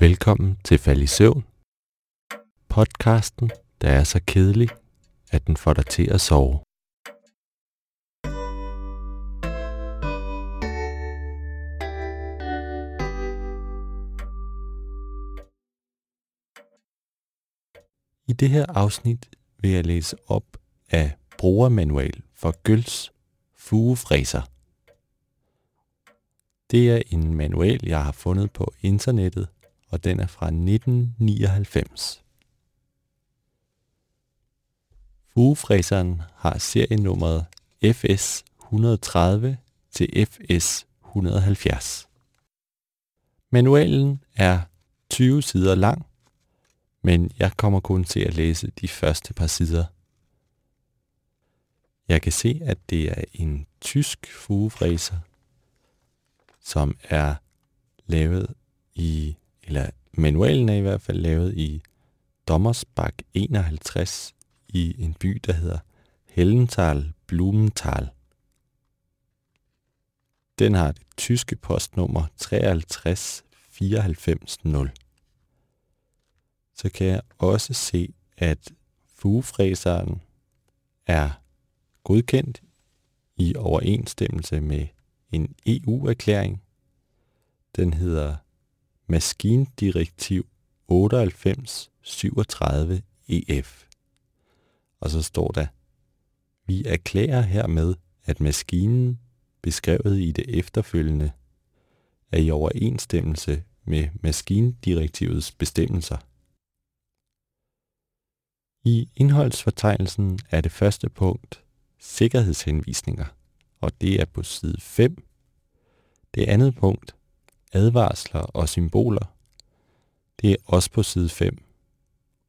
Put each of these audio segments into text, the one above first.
Velkommen til Fald i Søvn. Podcasten, der er så kedelig, at den får dig til at sove. I det her afsnit vil jeg læse op af brugermanual for Gøls fugefræser. Det er en manual, jeg har fundet på internettet, og den er fra 1999. Fugefræseren har serienummeret FS 130 til FS 170. Manualen er 20 sider lang, men jeg kommer kun til at læse de første par sider. Jeg kan se, at det er en tysk fugefræser, som er lavet i, eller manualen er i hvert fald lavet i Dommersbach 51 i en by, der hedder Hellenthal Blumenthal. Den har det tyske postnummer 53450. Så kan jeg også se, at fugefræseren er godkendt i overensstemmelse med en EU-erklæring. Den hedder Maskindirektiv 9837 EF. Og så står der, vi erklærer hermed, at maskinen, beskrevet i det efterfølgende, er i overensstemmelse med maskindirektivets bestemmelser. I indholdsfortegnelsen er det første punkt sikkerhedshenvisninger, og det er på side 5. Det andet punkt, advarsler og symboler, det er også på side 5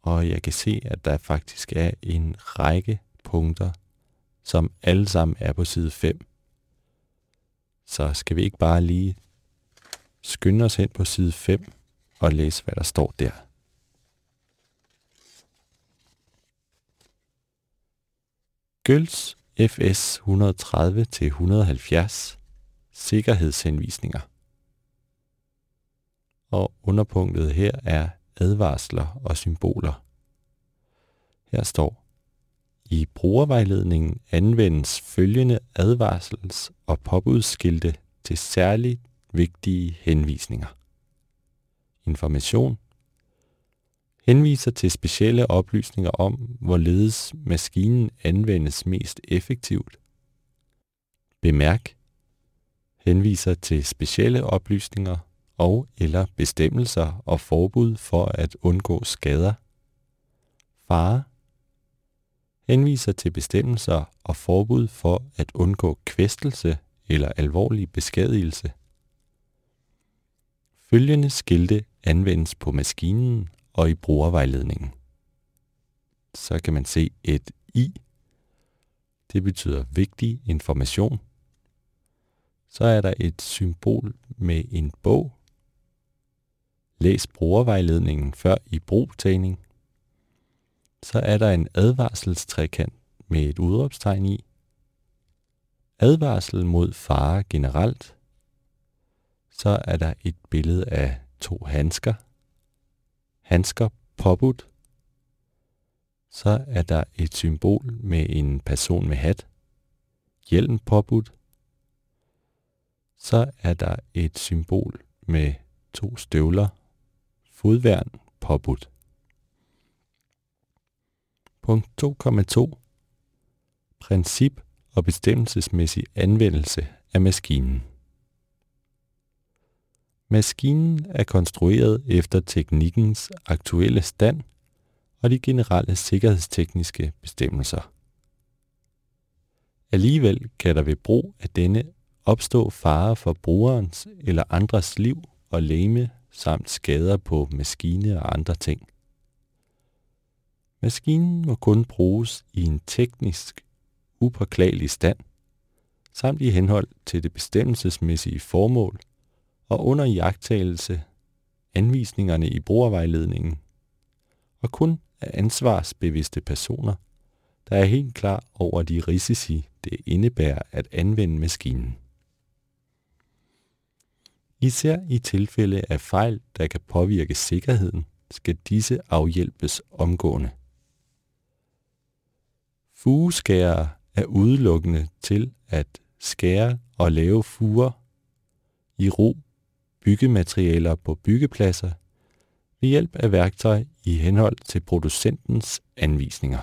og jeg kan se, at der faktisk er en række punkter, som alle sammen er på side 5. Så skal vi ikke bare lige skynde os hen på side 5 og læse, hvad der står der. Gøls FS 130-170 Sikkerhedshenvisninger. Og underpunktet her er advarsler og symboler. Her står, i brugervejledningen anvendes følgende advarsels- og påbudsskilte til særligt vigtige henvisninger. Information henviser til specielle oplysninger om, hvorledes maskinen anvendes mest effektivt. Bemærk henviser til specielle oplysninger og eller bestemmelser og forbud for at undgå skader. Fare henviser til bestemmelser og forbud for at undgå kvæstelse eller alvorlig beskadigelse. Følgende skilte anvendes på maskinen og i brugervejledningen. Så kan man se et I. Det betyder vigtig information. Så er der et symbol med en bog Læs brugervejledningen før i brugtagning. Så er der en advarselstrekant med et udråbstegn i. Advarsel mod fare generelt. Så er der et billede af to handsker. Handsker påbudt. Så er der et symbol med en person med hat. Hjelm påbudt. Så er der et symbol med to støvler Fodværn påbudt. Punkt 2,2 Princip og bestemmelsesmæssig anvendelse af maskinen. Maskinen er konstrueret efter teknikkens aktuelle stand og de generelle sikkerhedstekniske bestemmelser. Alligevel kan der ved brug af denne opstå fare for brugerens eller andres liv og læme samt skader på maskine og andre ting. Maskinen må kun bruges i en teknisk upåklagelig stand, samt i henhold til det bestemmelsesmæssige formål og under jagttagelse anvisningerne i brugervejledningen, og kun af ansvarsbevidste personer, der er helt klar over de risici, det indebærer at anvende maskinen. Især i tilfælde af fejl, der kan påvirke sikkerheden, skal disse afhjælpes omgående. Fugeskærer er udelukkende til at skære og lave fuger i ro byggematerialer på byggepladser ved hjælp af værktøj i henhold til producentens anvisninger.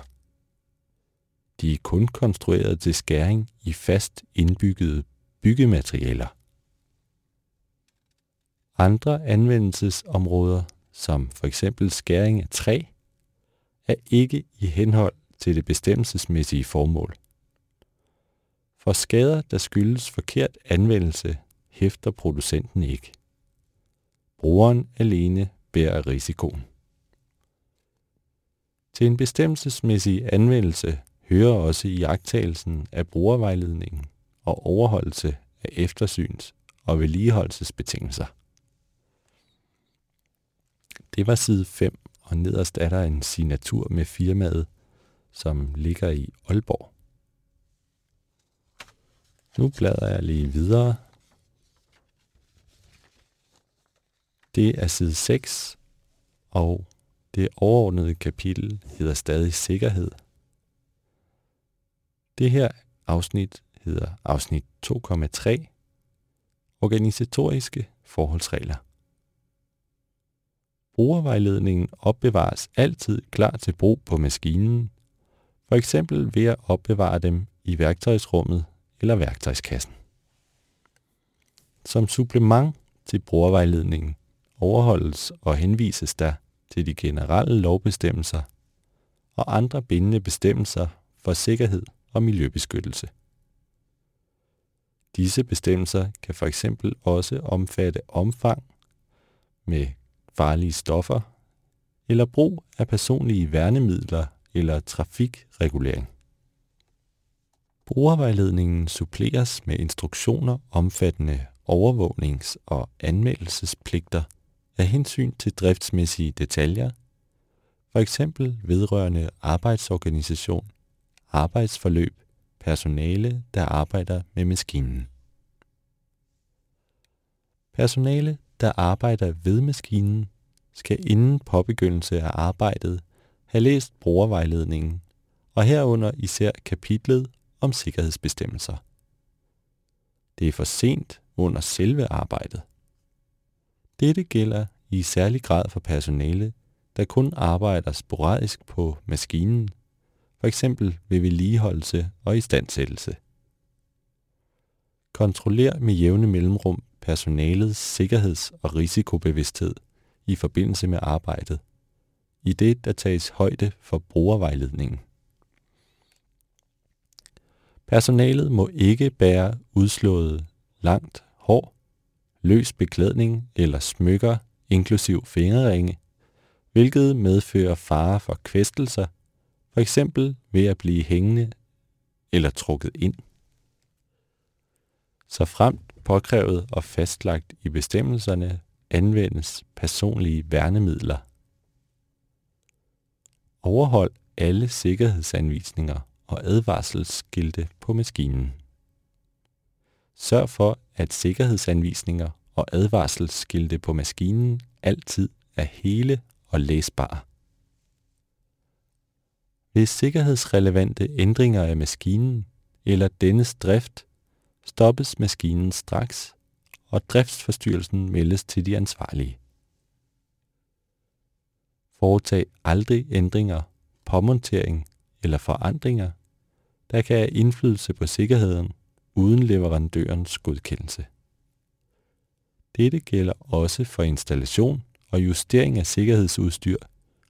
De er kun konstrueret til skæring i fast indbyggede byggematerialer. Andre anvendelsesområder, som for eksempel skæring af træ, er ikke i henhold til det bestemmelsesmæssige formål. For skader, der skyldes forkert anvendelse, hæfter producenten ikke. Brugeren alene bærer risikoen. Til en bestemmelsesmæssig anvendelse hører også iagttagelsen af brugervejledningen og overholdelse af eftersyns- og vedligeholdelsesbetingelser. Det var side 5, og nederst er der en signatur med firmaet, som ligger i Aalborg. Nu bladrer jeg lige videre. Det er side 6, og det overordnede kapitel hedder stadig sikkerhed. Det her afsnit hedder afsnit 2,3 Organisatoriske forholdsregler. Brugervejledningen opbevares altid klar til brug på maskinen, for eksempel ved at opbevare dem i værktøjsrummet eller værktøjskassen. Som supplement til brugervejledningen overholdes og henvises der til de generelle lovbestemmelser og andre bindende bestemmelser for sikkerhed og miljøbeskyttelse. Disse bestemmelser kan for eksempel også omfatte omfang med farlige stoffer eller brug af personlige værnemidler eller trafikregulering. Brugervejledningen suppleres med instruktioner omfattende overvågnings- og anmeldelsespligter af hensyn til driftsmæssige detaljer, for eksempel vedrørende arbejdsorganisation, arbejdsforløb, personale, der arbejder med maskinen. Personale, der arbejder ved maskinen, skal inden påbegyndelse af arbejdet have læst brugervejledningen, og herunder især kapitlet om sikkerhedsbestemmelser. Det er for sent under selve arbejdet. Dette gælder i særlig grad for personale, der kun arbejder sporadisk på maskinen, for eksempel ved vedligeholdelse og istandsættelse. Kontroller med jævne mellemrum personalets sikkerheds- og risikobevidsthed i forbindelse med arbejdet, i det der tages højde for brugervejledningen. Personalet må ikke bære udslået langt hår, løs beklædning eller smykker, inklusiv fingerringe, hvilket medfører fare for kvæstelser, for eksempel ved at blive hængende eller trukket ind. Så fremt påkrævet og fastlagt i bestemmelserne anvendes personlige værnemidler. Overhold alle sikkerhedsanvisninger og advarselsskilte på maskinen. Sørg for, at sikkerhedsanvisninger og advarselsskilte på maskinen altid er hele og læsbare. Ved sikkerhedsrelevante ændringer af maskinen eller dennes drift, stoppes maskinen straks, og driftsforstyrrelsen meldes til de ansvarlige. Foretag aldrig ændringer, påmontering eller forandringer, der kan have indflydelse på sikkerheden uden leverandørens godkendelse. Dette gælder også for installation og justering af sikkerhedsudstyr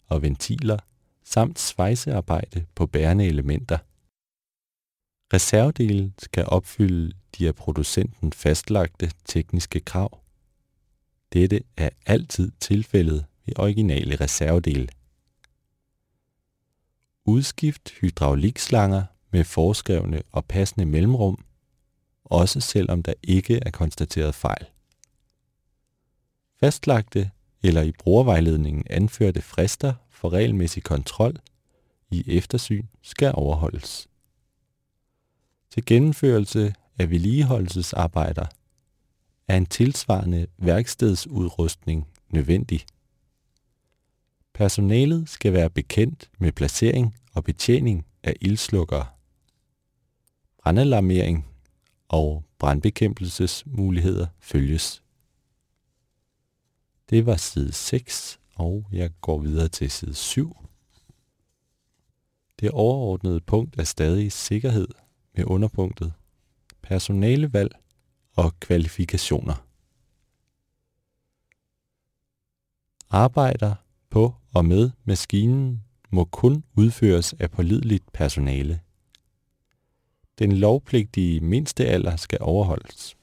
og ventiler samt svejsearbejde på bærende elementer. Reservedele skal opfylde de af producenten fastlagte tekniske krav. Dette er altid tilfældet ved originale reservedele. Udskift hydraulikslanger med forskrevne og passende mellemrum, også selvom der ikke er konstateret fejl. Fastlagte eller i brugervejledningen anførte frister for regelmæssig kontrol i eftersyn skal overholdes. Til gennemførelse af vedligeholdelsesarbejder er en tilsvarende værkstedsudrustning nødvendig. Personalet skal være bekendt med placering og betjening af ildslukkere. Brandalarmering og brandbekæmpelsesmuligheder følges. Det var side 6, og jeg går videre til side 7. Det overordnede punkt er stadig sikkerhed med underpunktet personalevalg og kvalifikationer. Arbejder på og med maskinen må kun udføres af pålideligt personale. Den lovpligtige mindste alder skal overholdes.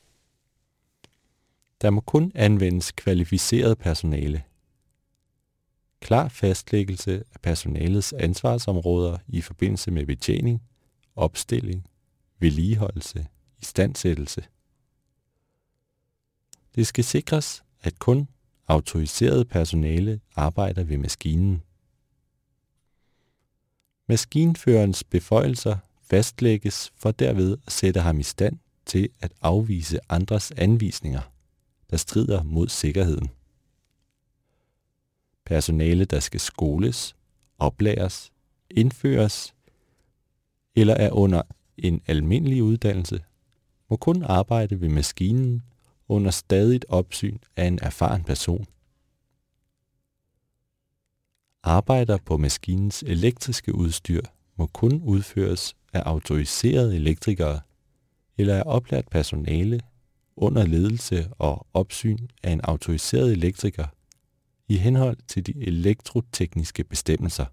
Der må kun anvendes kvalificeret personale. Klar fastlæggelse af personalets ansvarsområder i forbindelse med betjening, opstilling, vedligeholdelse, istandsættelse. Det skal sikres, at kun autoriseret personale arbejder ved maskinen. Maskinførens beføjelser fastlægges for derved at sætte ham i stand til at afvise andres anvisninger, der strider mod sikkerheden. Personale, der skal skoles, oplæres, indføres eller er under en almindelig uddannelse, må kun arbejde ved maskinen under stadigt opsyn af en erfaren person. Arbejder på maskinens elektriske udstyr må kun udføres af autoriserede elektrikere eller af oplært personale under ledelse og opsyn af en autoriseret elektriker i henhold til de elektrotekniske bestemmelser.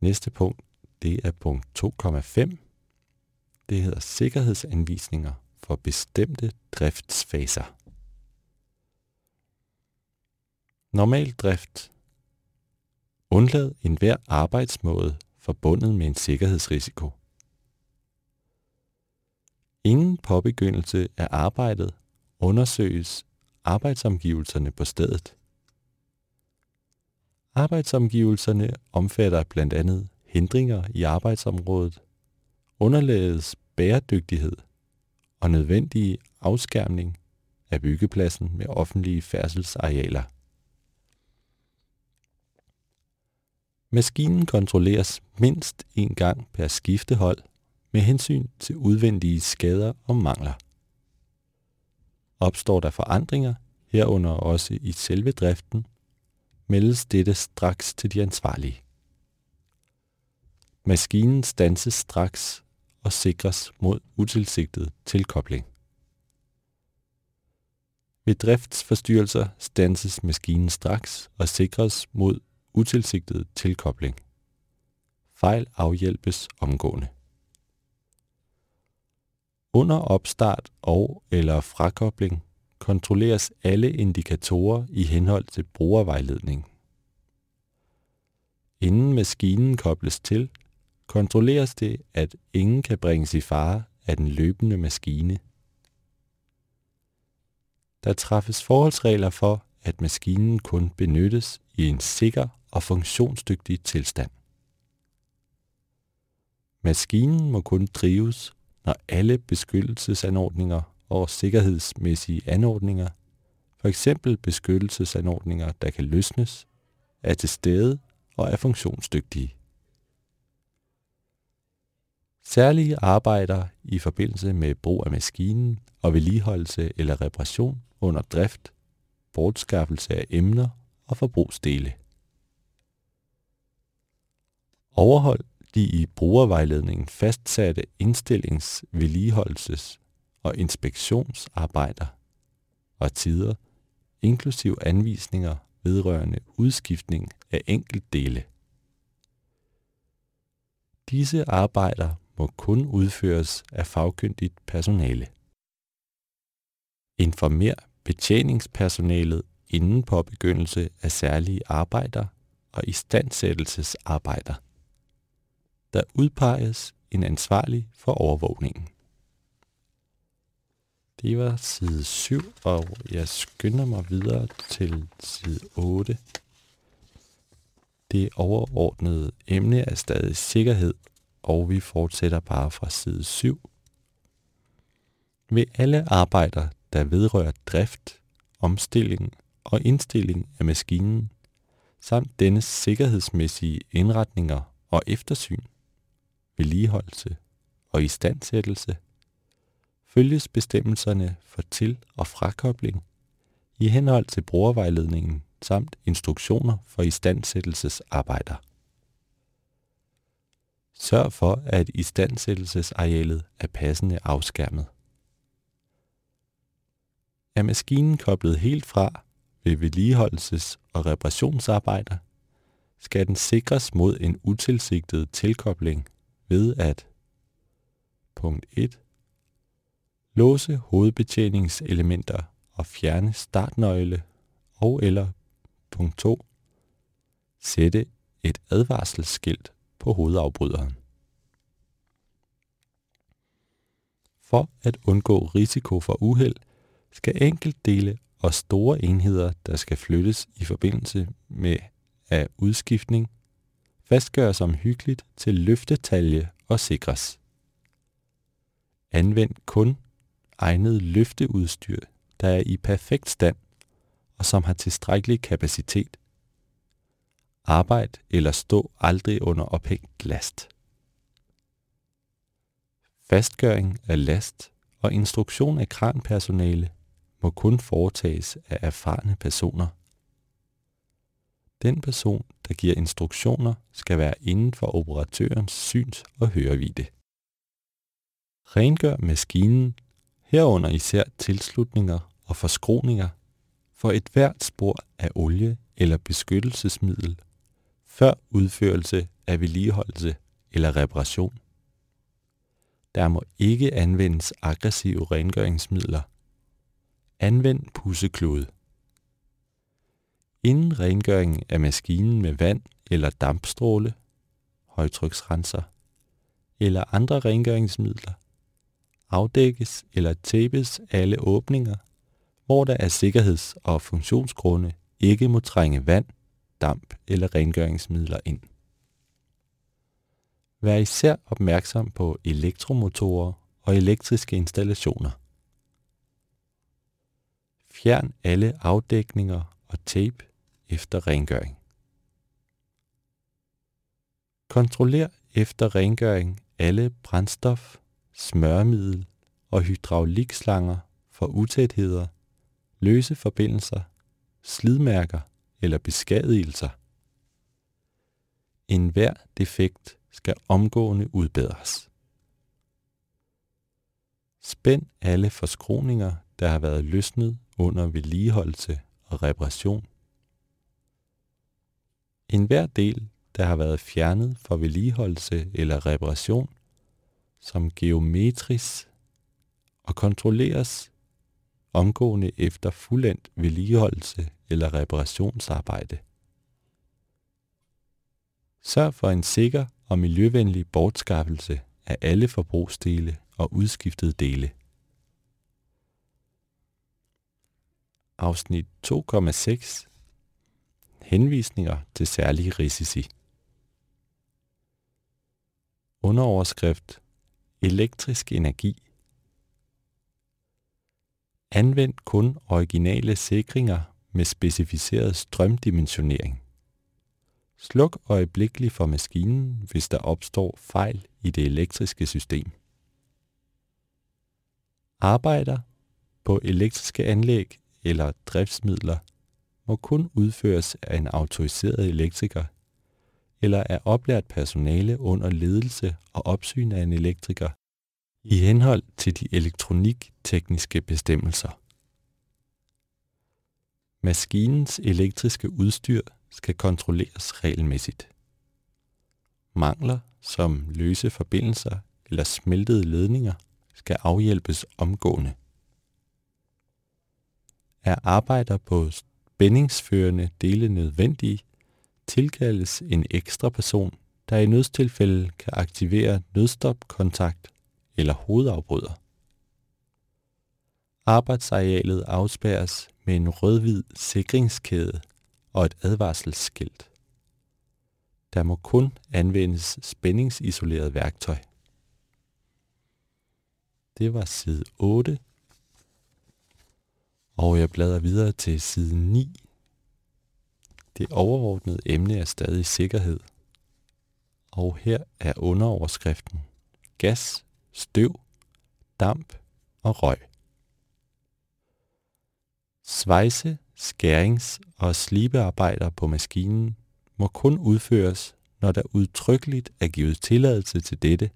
Næste punkt, det er punkt 2,5. Det hedder sikkerhedsanvisninger for bestemte driftsfaser. Normal drift. Undlad enhver arbejdsmåde forbundet med en sikkerhedsrisiko. Inden påbegyndelse af arbejdet undersøges arbejdsomgivelserne på stedet. Arbejdsomgivelserne omfatter blandt andet hindringer i arbejdsområdet, underlagets bæredygtighed og nødvendige afskærmning af byggepladsen med offentlige færdselsarealer. Maskinen kontrolleres mindst en gang per skiftehold med hensyn til udvendige skader og mangler. Opstår der forandringer, herunder også i selve driften, meldes dette straks til de ansvarlige. Maskinen stanses straks og sikres mod utilsigtet tilkobling. Ved driftsforstyrrelser stanses maskinen straks og sikres mod utilsigtet tilkobling. Fejl afhjælpes omgående. Under opstart og eller frakobling kontrolleres alle indikatorer i henhold til brugervejledning. Inden maskinen kobles til, kontrolleres det, at ingen kan bringes i fare af den løbende maskine. Der træffes forholdsregler for, at maskinen kun benyttes i en sikker og funktionsdygtig tilstand. Maskinen må kun drives, når alle beskyttelsesanordninger og sikkerhedsmæssige anordninger, for eksempel beskyttelsesanordninger, der kan løsnes, er til stede og er funktionsdygtige. Særlige arbejder i forbindelse med brug af maskinen og vedligeholdelse eller reparation under drift, bortskaffelse af emner og forbrugsdele. Overhold de i brugervejledningen fastsatte indstillings-, vedligeholdelses- og inspektionsarbejder og tider, inklusiv anvisninger vedrørende udskiftning af enkeltdele. Disse arbejder må kun udføres af fagkyndigt personale. Informer betjeningspersonalet inden påbegyndelse af særlige arbejder og istandsættelsesarbejder. Der udpeges en ansvarlig for overvågningen. Det var side 7, og jeg skynder mig videre til side 8. Det overordnede emne er stadig sikkerhed og vi fortsætter bare fra side 7. ved alle arbejder, der vedrører drift, omstilling og indstilling af maskinen, samt dennes sikkerhedsmæssige indretninger og eftersyn, vedligeholdelse og istandsættelse, følges bestemmelserne for til- og frakobling i henhold til brugervejledningen samt instruktioner for istandsættelsesarbejder. Sørg for, at istandsættelsesarealet er passende afskærmet. Er maskinen koblet helt fra ved vedligeholdelses- og reparationsarbejder, skal den sikres mod en utilsigtet tilkobling ved at punkt 1. Låse hovedbetjeningselementer og fjerne startnøgle og eller punkt 2. Sætte et advarselsskilt på hovedafbryderen. For at undgå risiko for uheld, skal enkeltdele og store enheder, der skal flyttes i forbindelse med af udskiftning, fastgøres omhyggeligt til løftetalje og sikres. Anvend kun egnet løfteudstyr, der er i perfekt stand og som har tilstrækkelig kapacitet. Arbejd eller stå aldrig under ophængt last. Fastgøring af last og instruktion af kranpersonale må kun foretages af erfarne personer. Den person, der giver instruktioner, skal være inden for operatørens syns- og hørevidde. Rengør maskinen, herunder især tilslutninger og forskroninger, for et hvert spor af olie eller beskyttelsesmiddel, før udførelse af vedligeholdelse eller reparation. Der må ikke anvendes aggressive rengøringsmidler. Anvend pusseklode. Inden rengøringen af maskinen med vand eller dampstråle, højtryksrenser eller andre rengøringsmidler, afdækkes eller tapes alle åbninger, hvor der af sikkerheds- og funktionsgrunde ikke må trænge vand, damp eller rengøringsmidler ind. Vær især opmærksom på elektromotorer og elektriske installationer. Fjern alle afdækninger og tape efter rengøring. Kontroller efter rengøring alle brændstof, smørmiddel og hydraulikslanger for utætheder, løse forbindelser, slidmærker eller beskadigelser. En hver defekt skal omgående udbedres. Spænd alle forskroninger, der har været løsnet under vedligeholdelse og reparation. En hver del, der har været fjernet for vedligeholdelse eller reparation, som geometris og kontrolleres omgående efter fuldendt vedligeholdelse eller reparationsarbejde. Sørg for en sikker og miljøvenlig bortskaffelse af alle forbrugsdele og udskiftede dele. Afsnit 2,6 Henvisninger til særlige risici. Underoverskrift Elektrisk energi. Anvend kun originale sikringer med specificeret strømdimensionering. Sluk øjeblikkeligt for maskinen, hvis der opstår fejl i det elektriske system. Arbejder på elektriske anlæg eller driftsmidler må kun udføres af en autoriseret elektriker eller af oplært personale under ledelse og opsyn af en elektriker i henhold til de elektroniktekniske bestemmelser. Maskinens elektriske udstyr skal kontrolleres regelmæssigt. Mangler som løse forbindelser eller smeltede ledninger skal afhjælpes omgående. Er arbejder på spændingsførende dele nødvendige, tilkaldes en ekstra person, der i nødstilfælde kan aktivere nødstopkontakt eller hovedafbryder. Arbejdsarealet afspærres med en rød-hvid sikringskæde og et advarselsskilt. Der må kun anvendes spændingsisoleret værktøj. Det var side 8. Og jeg bladrer videre til side 9. Det overordnede emne er stadig sikkerhed. Og her er underoverskriften gas, støv, damp og røg. Svejse, skærings- og slibearbejder på maskinen må kun udføres, når der udtrykkeligt er givet tilladelse til dette,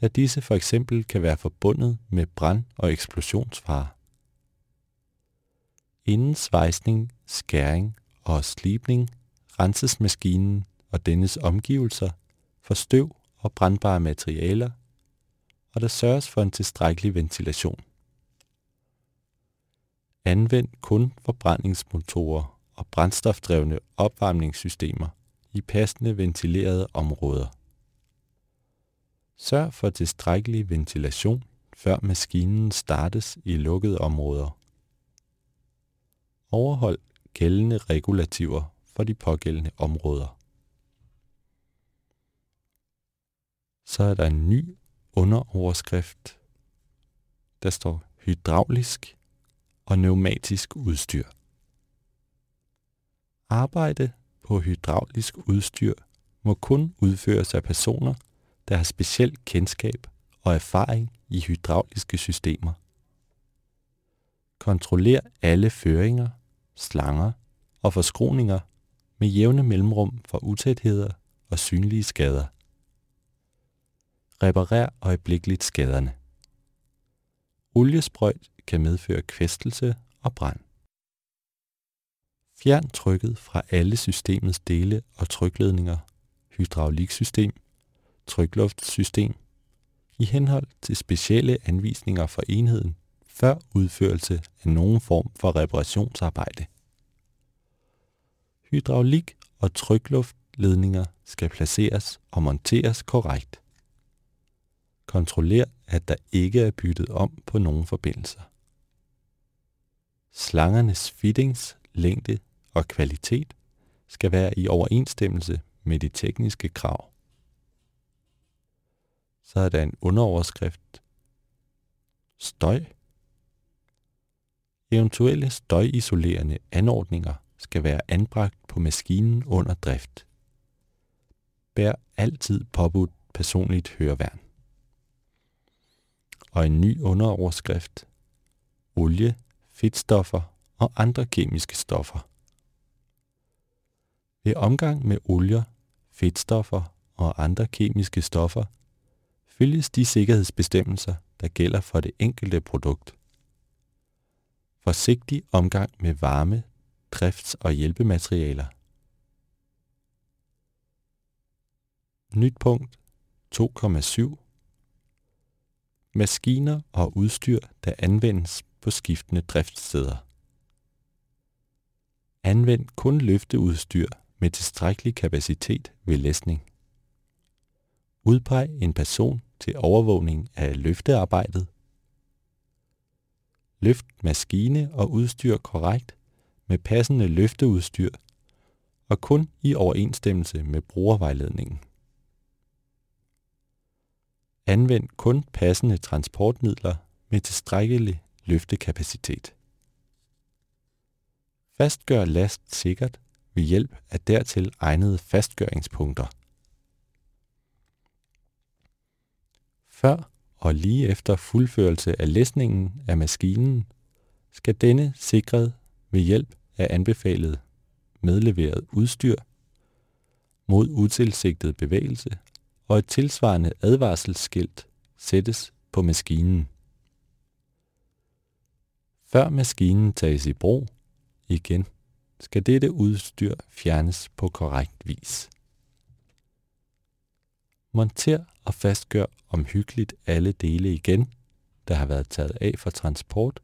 da disse for eksempel kan være forbundet med brand- og eksplosionsfare. Inden svejsning, skæring og slibning renses maskinen og dennes omgivelser for støv og brandbare materialer, og der sørges for en tilstrækkelig ventilation. Anvend kun forbrændingsmotorer og brændstofdrevne opvarmningssystemer i passende ventilerede områder. Sørg for tilstrækkelig ventilation, før maskinen startes i lukkede områder. Overhold gældende regulativer for de pågældende områder. Så er der en ny underoverskrift, der står hydraulisk og pneumatisk udstyr. Arbejde på hydraulisk udstyr må kun udføres af personer, der har specielt kendskab og erfaring i hydrauliske systemer. Kontroller alle føringer, slanger og forskroninger med jævne mellemrum for utætheder og synlige skader. Reparer øjeblikkeligt skaderne. Oliesprøjt kan medføre kvæstelse og brand. Fjern trykket fra alle systemets dele og trykledninger, hydrauliksystem, trykluftsystem, i henhold til specielle anvisninger for enheden før udførelse af nogen form for reparationsarbejde. Hydraulik og trykluftledninger skal placeres og monteres korrekt. Kontroller, at der ikke er byttet om på nogen forbindelser. Slangernes fittings, længde og kvalitet skal være i overensstemmelse med de tekniske krav. Så er der en underoverskrift. Støj. Eventuelle støjisolerende anordninger skal være anbragt på maskinen under drift. Bær altid påbudt personligt høreværn. Og en ny underoverskrift. Olie, fedtstoffer og andre kemiske stoffer. Ved omgang med olier, fedtstoffer og andre kemiske stoffer følges de sikkerhedsbestemmelser, der gælder for det enkelte produkt. Forsigtig omgang med varme, drifts- og hjælpematerialer. Nyt punkt 2,7 Maskiner og udstyr, der anvendes på skiftende driftssteder. Anvend kun løfteudstyr med tilstrækkelig kapacitet ved læsning. Udpeg en person til overvågning af løftearbejdet. Løft maskine og udstyr korrekt med passende løfteudstyr og kun i overensstemmelse med brugervejledningen. Anvend kun passende transportmidler med tilstrækkelig løftekapacitet. Fastgør last sikkert ved hjælp af dertil egnede fastgøringspunkter. Før og lige efter fuldførelse af læsningen af maskinen, skal denne sikret ved hjælp af anbefalet medleveret udstyr mod utilsigtet bevægelse og et tilsvarende advarselsskilt sættes på maskinen. Før maskinen tages i brug, igen, skal dette udstyr fjernes på korrekt vis. Monter og fastgør omhyggeligt alle dele igen, der har været taget af for transport,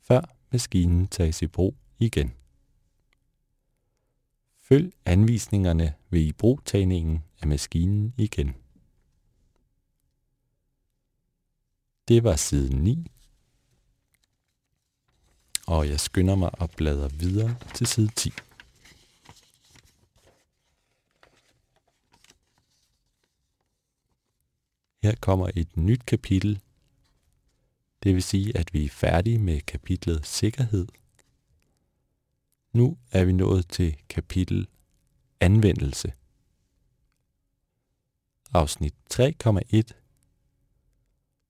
før maskinen tages i brug igen. Følg anvisningerne ved ibrugtagningen af maskinen igen. Det var side 9, og jeg skynder mig at bladre videre til side 10. Her kommer et nyt kapitel Det vil sige, at vi er færdige med kapitlet Sikkerhed. Nu er vi nået til kapitel Anvendelse. Afsnit 3,1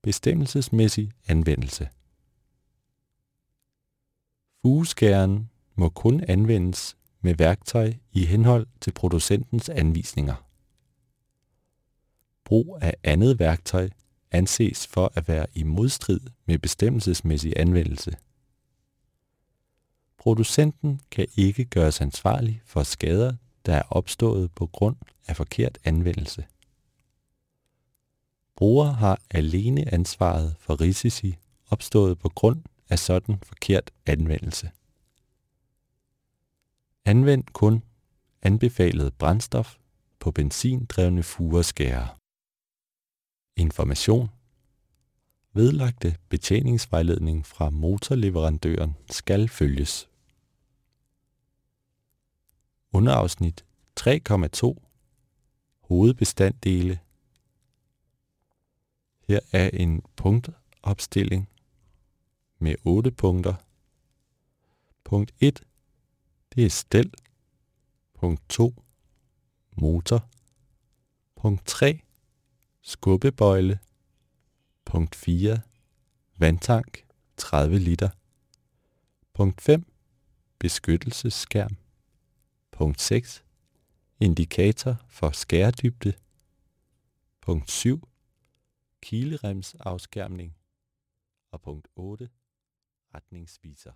Bestemmelsesmæssig anvendelse. Fugeskæren må kun anvendes med værktøj i henhold til producentens anvisninger. Brug af andet værktøj anses for at være i modstrid med bestemmelsesmæssig anvendelse. Producenten kan ikke gøres ansvarlig for skader, der er opstået på grund af forkert anvendelse. Bruger har alene ansvaret for risici opstået på grund af sådan forkert anvendelse. Anvend kun anbefalet brændstof på benzindrevne fureskærer. Information Vedlagte betjeningsvejledning fra motorleverandøren skal følges. Underafsnit 3,2 Hovedbestanddele Her er en punktopstilling med 8 punkter. Punkt 1 det er stel. Punkt 2 motor. Punkt 3 skubbebøjle. Punkt 4 vandtank 30 liter. Punkt 5 beskyttelsesskærm. Punkt 6 indikator for skæredybde. Punkt 7 kileremsafskærmning. Og punkt 8 retningsviser.